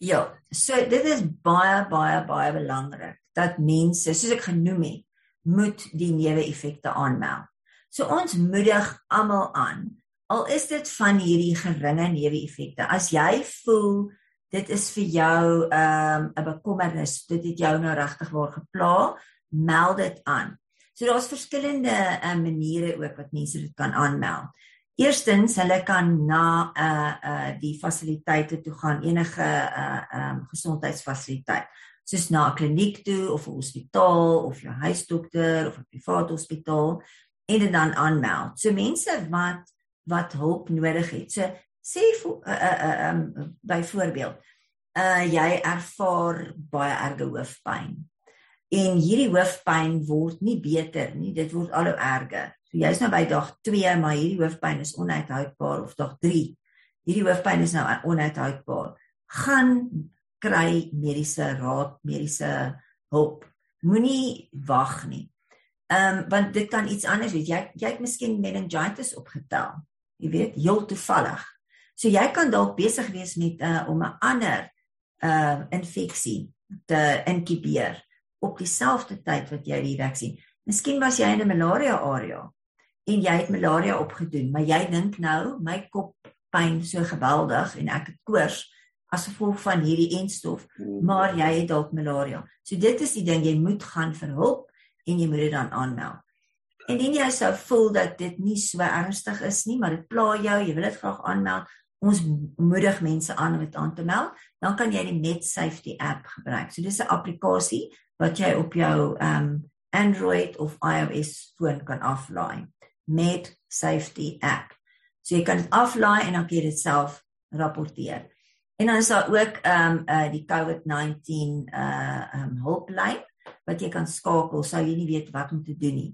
Ja, so dit is baie baie baie belangrik dat mense, soos ek genoem het, moet die neeweffekte aanmeld. So ons moedig almal aan. Al is dit van hierdie geringe neeweffekte. As jy voel dit is vir jou ehm, 'n um, bekommernis, dit het jou nou regtig waar gepla, meld dit aan. So daar's verskillende um, maniere ook wat mense dit kan aanmeld. Eerstens, hulle kan na uh uh die fasiliteite toe gaan, enige uh um gesondheidsfasiliteit soos na 'n kliniek toe of 'n hospitaal of jou huisdokter of 'n privaat hospitaal en dit dan aanmeld. So mense wat wat hulp nodig het. So sê vir uh, uh, uh, um byvoorbeeld, uh jy ervaar baie erge hoofpyn. En hierdie hoofpyn word nie beter nie, dit word al hoe erger. So jy's nou by dag 2, maar hierdie hoofpyn is onuithoudbaar of dag 3. Hierdie hoofpyn is nou onuithoudbaar. Gaan kry mediese raad, mediese hulp. Moenie wag nie. Ehm um, want dit kan iets anders wees. Jy jy het miskien meningitis opgetel. Jy weet, heel toevallig. So jy kan dalk besig wees met uh, om 'n ander ehm uh, infeksie te inkubeer op dieselfde tyd wat jy die vaksin. Miskien was jy in 'n malaria area en jy het malaria opgedoen, maar jy dink nou my kop pyn so geweldig en ek het koors as gevolg van hierdie enstof, hmm. maar jy het dalk malaria. So dit is die ding jy moet gaan vir hulp en jy moet dit dan aanmeld. En dan jy sou voel dat dit nie so ernstig is nie, maar dit pla jou, jy wil dit graag aanmeld. Ons moedig mense aan om dit aan te meld. Dan kan jy die Net Safety app gebruik. So dis 'n applikasie wat jy op jou um Android of iOS foon kan aflaai. Net Safety app. So jy kan dit aflaai en dan kan jy dit self rapporteer. En dan is daar ook ehm um, uh die COVID-19 uh um hulplyn wat jy kan skakel sou jy nie weet wat om te doen nie.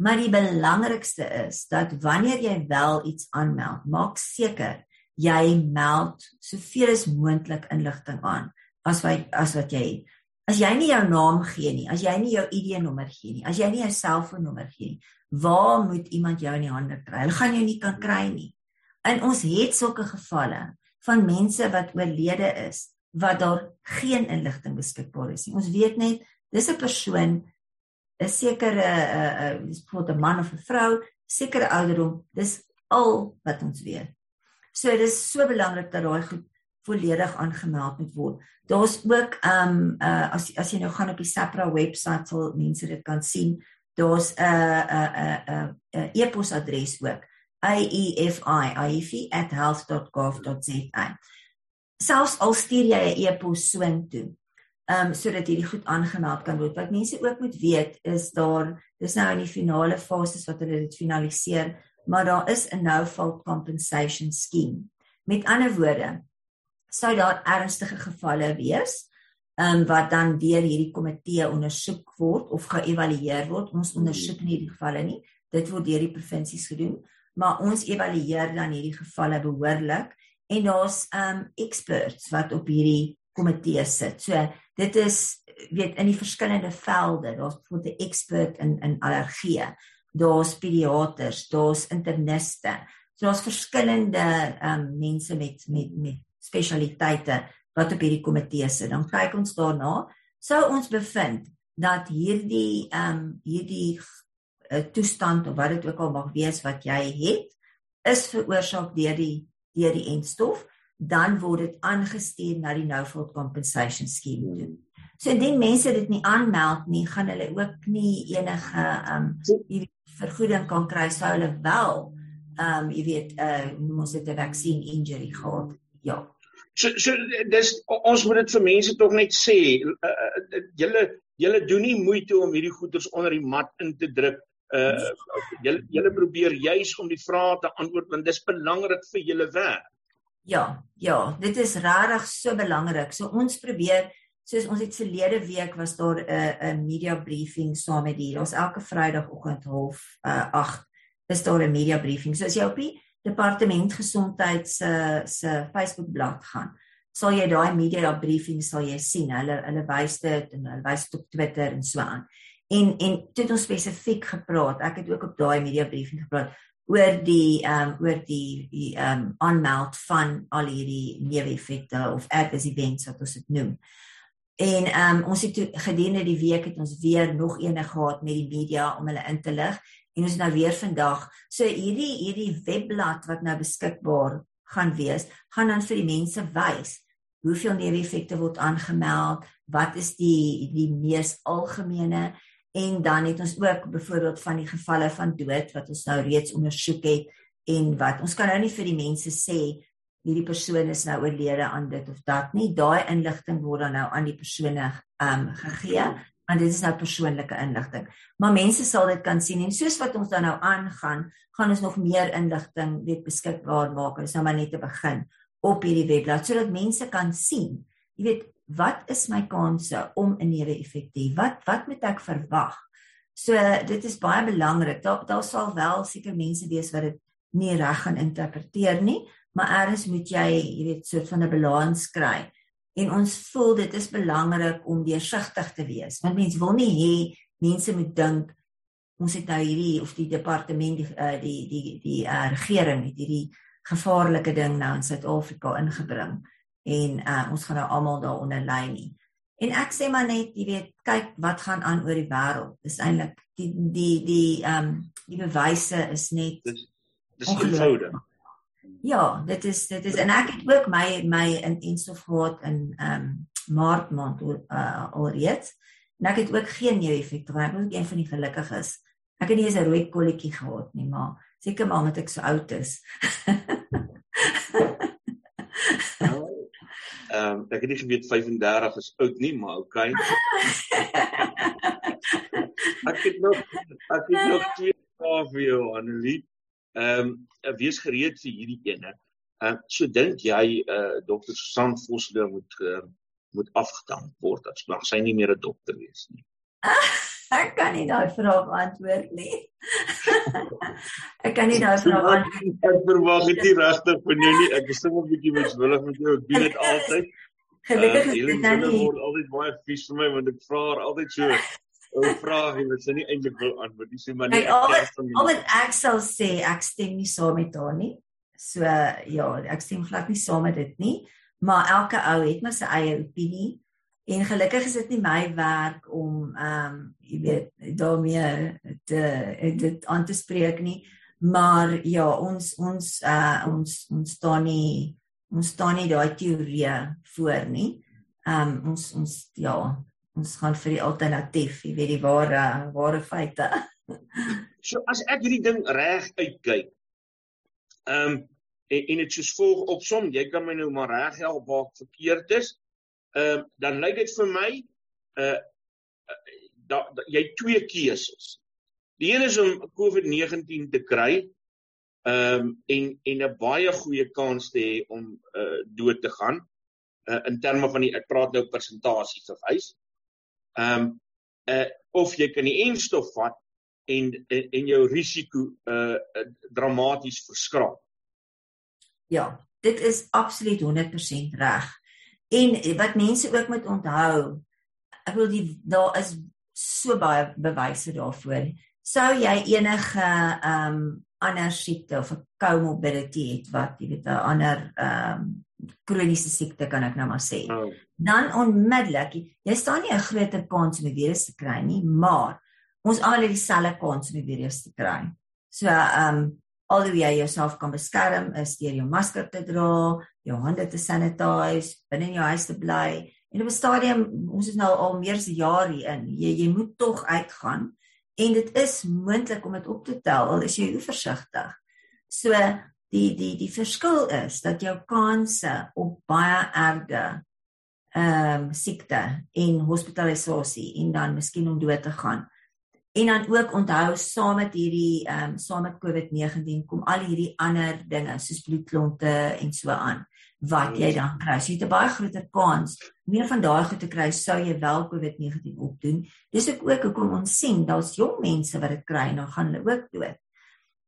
Maar die belangrikste is dat wanneer jy wel iets aanmeld, maak seker jy meld soveel as moontlik inligting aan as wat as wat jy het. As jy nie jou naam gee nie, as jy nie jou ID-nommer gee nie, as jy nie jou selfoonnommer gee nie, waar moet iemand jou in die hande kry? Hulle gaan jou nie kan kry nie. En ons het sulke gevalle van mense wat oorlede is wat daar geen inligting beskikbaar is nie. Ons weet net dis 'n persoon 'n sekere 'n 'n dis bijvoorbeeld 'n man of 'n vrou, sekere ouderdom, dis al wat ons weet. So dis so belangrik dat daai goed volledig aangemeld moet word. Daar's ook ehm um, uh as as jy nou gaan op die SAPRA webwerf sal mense dit kan sien. Daar's 'n 'n 'n 'n e-posadres ook aefi@health.gov.za. Selfs al stuur jy 'n e-pos soontoe, ehm um, sodat hierdie goed aangemeld kan word. Wat mense ook moet weet is daar dis nou in die finale fases wat hulle dit finaliseer, maar daar is 'n no fault compensation scheme. Met ander woorde, sou daar ernstige gevalle wees, um, wat dan deur hierdie komitee ondersoek word of geëvalueer word. Ons ondersoek nie hierdie gevalle nie. Dit word deur die provinsies gedoen maar ons evalueer dan hierdie gevalle behoorlik en daar's um experts wat op hierdie komitee sit. So dit is weet in die verskillende velde, daar's bijvoorbeeld 'n expert in in allergie, daar's pediaters, daar's interniste. So daar's verskillende um mense met met met spesialiteite wat op hierdie komitee sit. Dan kyk ons daarna, sou ons bevind dat hierdie ehm um, hierdie uh, toestand of wat dit ook al mag wees wat jy het is veroorsaak deur die deur die enstof dan word dit aangestuur na die no fault compensation scheme toe. So indien mense dit nie aanmeld nie, gaan hulle ook nie enige ehm um, vergoeding kan kry sou hulle wel ehm um, jy weet uh mos dit 'n vaccine injury gehad. Ja. So so dis ons moet dit vir mense tog net sê, uh, julle julle doen nie moeite om hierdie goeders onder die mat in te druk. Uh julle julle probeer juis om die vrae te antwoord want dis belangrik vir julle werk. Ja, ja, dit is regtig so belangrik. So ons probeer soos ons het verlede week was daar 'n uh, 'n media briefing saam met hier. Ons elke Vrydagoggend half uh 8 is daar 'n media briefing. So as jy op die departement gesondheid se se Facebookblad gaan, sal jy daai media briefing sal jy sien. Hulle hulle wys dit en hulle wys dit op Twitter en so aan. En en dit ons spesifiek gepraat. Ek het ook op daai media briefing gepraat oor die ehm um, oor die die ehm um, aanmeld van al hierdie neeweffekte of adverse events wat ons dit noem. En ehm um, ons het gedurende die week het ons weer nog eene gehad met die media om hulle in te lig en ons nou weer vandag. So hierdie hierdie webblad wat nou beskikbaar gaan wees, gaan dan vir die mense wys hoeveel neeweffekte word aangemeld, wat is die die mees algemene en dan het ons ook byvoorbeeld van die gevalle van dood wat ons nou reeds ondersoek het en wat ons kan nou nie vir die mense sê hierdie persoon is nou oorlede aan dit of dat nie. Daai inligting word dan nou aan die persone ehm um, gegee want dit is nou persoonlike inligting. Maar mense sal dit kan sien en soos wat ons dan nou aangaan, gaan ons nog meer inligting weet beskikbaar maak. Is nou maar net te begin op hierdie webblad sodat mense kan sien. Jy weet, wat is my kanse om 'n neeweffek te hê? Wat wat moet ek verwag? So dit is baie belangrik. Daar daar sal wel seker mense wees wat dit nie reg gaan interpreteer nie, maar eers moet jy, jy weet, soort van 'n balans kry en ons voel dit is belangrik om deursigtig te wees want mense wil nie hê mense moet dink ons het nou hierdie of die departement die uh, die die die uh, regering het hierdie gevaarlike ding nou in Suid-Afrika ingebring en uh, ons gaan nou almal daaronder lê nie. En ek sê maar net jy weet kyk wat gaan aan oor die wêreld. Dis eintlik die die die ehm um, die bewyse is net dis dis eenvoudig Ja, dit is dit is en ek het ook my my in instof gehad in ehm um, maart maand uh, alreeds. En ek het ook geen neeweffekte gehad. Ek was een van die gelukkiges. Ek het nie eens 'n rooi kolletjie gehad nie, maar seker maar omdat ek so oud is. Ehm um, ek het nie geweet 35 is oud nie, maar okay. [LAUGHS] ek het nog ek het nog twee vrae vir jou Annelie. Ehm um, wees gereed vir hierdie ene. Ehm uh, so dink jy eh uh, dokter Susan Vosloo moet uh, moet afgedank word as mag sy nie meer 'n dokter wees nie. [LAUGHS] ek kan nie daai vraag antwoord nie. [LAUGHS] ek kan nie daai vraag antwoord. Ek verwag dit nie regtig van jou nie. Ek is sommer 'n bietjie miswillig met jou. Ek doen dit [LAUGHS] altyd. Gelukkig uh, is dit nou nie. Dit word altyd baie vies vir my want ek vra haar altyd so 'n vraag wat sy nie eintlik wil antwoord nie. Sy maar nie. Al wat ek sal sê, ek stem nie saam met haar nie. So ja, ek stem glad nie saam met dit nie, maar elke ou het maar sy eie opinie. En gelukkig is dit nie my werk om ehm um, jy weet daarmee te dit aan te spreek nie. Maar ja, ons ons uh ons ons staan nie ons staan nie daai teorie voor nie. Ehm um, ons ons ja, ons gaan vir die alternatief, jy weet die ware ware feite. [LAUGHS] so as ek hierdie ding reg uitkyk. Ehm um, en, en dit soos volg opsom, jy kan my nou maar reg help waar ek verkeerd is. Ehm um, dan lyk dit vir my uh da, da jy twee keuses. Die een is om COVID-19 te kry ehm um, en en 'n baie goeie kans te hê om uh dood te gaan uh, in terme van die ek praat nou persentasie verwys. Ehm um, uh of jy kan die enstof vat en en jou risiko uh dramaties verskraal. Ja, dit is absoluut 100% reg. En wat mense ook moet onthou, ek wil die daar is so baie bewyse daarvoor. Sou jy enige ehm um, ander siekte of 'n comorbidity het wat jy weet 'n ander ehm um, kroniese siekte kan ek nou maar sê. Oh. Dan onmiddellik jy staan nie 'n groter kans om die virus te kry nie, maar ons almal het dieselfde kans om die virus te kry. So ehm um, al hoe jy jouself kan beskerm is deur jou masker te dra, jou hande te sanitize, binne in jou huis te bly. En op 'n stadium, ons is nou al meer as 'n jaar hier in. Jy jy moet tog uitgaan en dit is moontlik om dit op te tel al is jy versigtig. So die die die verskil is dat jou kanse op baie erge ehm um, siekte en hospitalisasie en dan miskien om dood te gaan. En dan ook onthou saam met hierdie ehm um, saam met COVID-19 kom al hierdie ander dinge soos bloedklonte en so aan wat jy dan kry. So jy het 'n baie groter kans meer van daai goed te kry sou jy wel COVID-19 opdoen. Dis ook ook hoekom ons sien daar's jong mense wat dit kry en dan gaan hulle ook dood.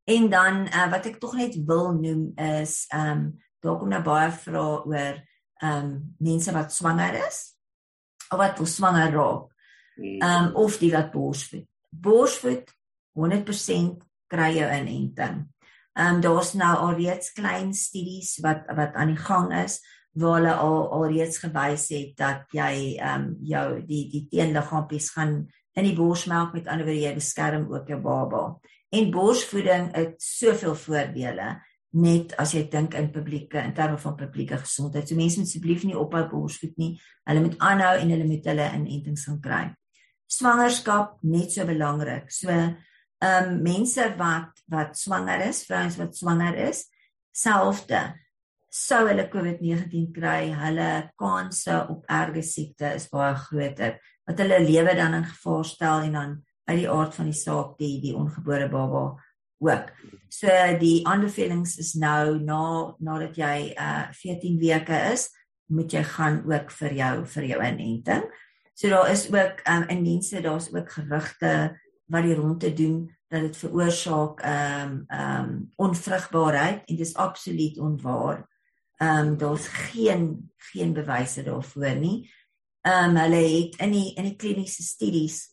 En dan uh, wat ek tog net wil noem is ehm um, daar kom nou baie vrae oor ehm um, mense wat swanger is of wat wil swanger raak. Hmm. Ehm um, of die wat borsvoed. Borsvoed 100% kry jou inenting. Ehm um, daar's nou al reeds klein studies wat wat aan die gang is waar hulle al al reeds gewys het dat jy ehm um, jou die die teenliggaampies gaan in die borsmelk met ander woorde jy beskerm ook jou baba. En borsvoeding het soveel voordele net as jy dink in publieke in terme van publieke gesondheid. So mense moet asseblief nie ophou borsvoed nie. Hulle moet aanhou en hulle moet hulle inentings gaan kry. Swangerskap net so belangrik. So ehm um, mense wat wat swanger is, vrouens wat swanger is, selfde sou hulle COVID-19 kry, hulle kanse op erge siekte is baie groter. Wat hulle lewe dan in gevaar stel en dan uit die aard van die saak die die ongebore baba ook. So die aanbevelings is nou na nadat jy uh 14 weke is, moet jy gaan ook vir jou vir jou inenting. So daar is ook um in dienste daar's ook gerugte wat die rondte doen dat dit veroorsaak um um onvrugbaarheid en dit is absoluut onwaar. Um daar's geen geen bewyse daarvoor nie. Um hulle het in die in die kliniese studies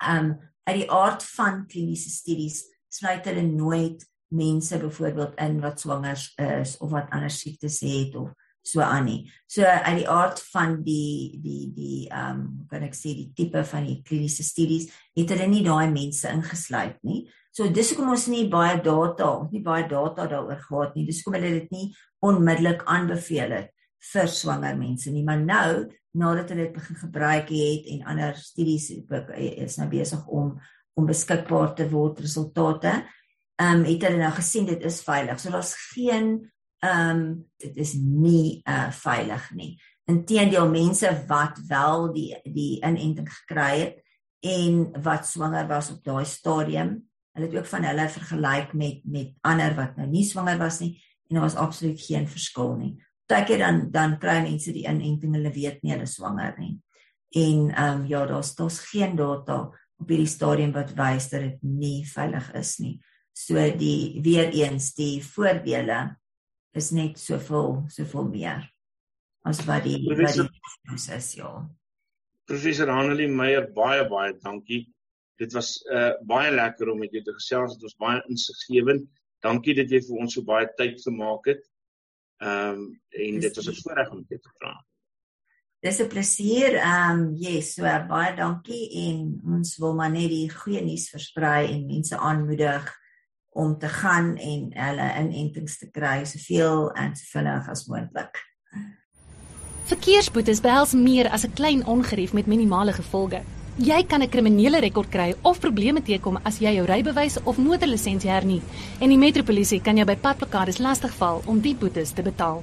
um uit die aard van kliniese studies sluit hulle nooit mense byvoorbeeld in wat swanger is of wat ander siektes het of so aan nie. So uit die aard van die die die ehm um, kan ek sê die tipe van die kliniese studies het hulle nie daai mense ingesluit nie. So dis hoekom ons nie baie data, nie baie data daaroor gehad nie. Dis hoekom hulle dit nie onmiddellik aanbeveel het vir swanger mense nie. Maar nou nadat hulle dit begin gebruik het en ander studies is nou besig om om beskikbaar te word resultate. Ehm um, het hulle nou gesien dit is veilig. So daar's geen ehm um, dit is nie uh veilig nie. Inteendeel mense wat wel die die inenting gekry het en wat swanger was op daai stadium, hulle het ook van hulle vergelyk met met ander wat nou nie swanger was nie en daar was absoluut geen verskil nie. Partykeer dan dan kry mense die inenting, hulle weet nie hulle swanger nie. En ehm um, ja, daar's daar's geen data op hierdie stadium wat wys dat dit nie veilig is nie. So die weer eens die voordele is net soveel soveel meer as wat die Professor, wat die is ja. Professor Hanelie Meyer baie baie dankie. Dit was uh baie lekker om met jou te gesels. Dit was baie insiggewend. Dankie dat jy vir ons so baie tyd gemaak het. Ehm um, en dit was 'n voorreg om dit te praat. Dis 'n plesier. Ehm um, yes, so baie dankie en ons wil maar net die goeie nuus versprei en mense aanmoedig om te gaan en hulle inentings te kry soveel en so vinnig as moontlik. Verkeersboetes behels meer as 'n klein ongerief met minimale gevolge. Jy kan 'n kriminele rekord kry of probleme teekom as jy jou rybewys of motorlisensie hernie en die metropolisie kan jou by padplakkades lastigval om die boetes te betaal.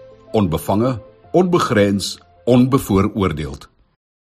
onbevange, onbegrens, onbevooroordeeld.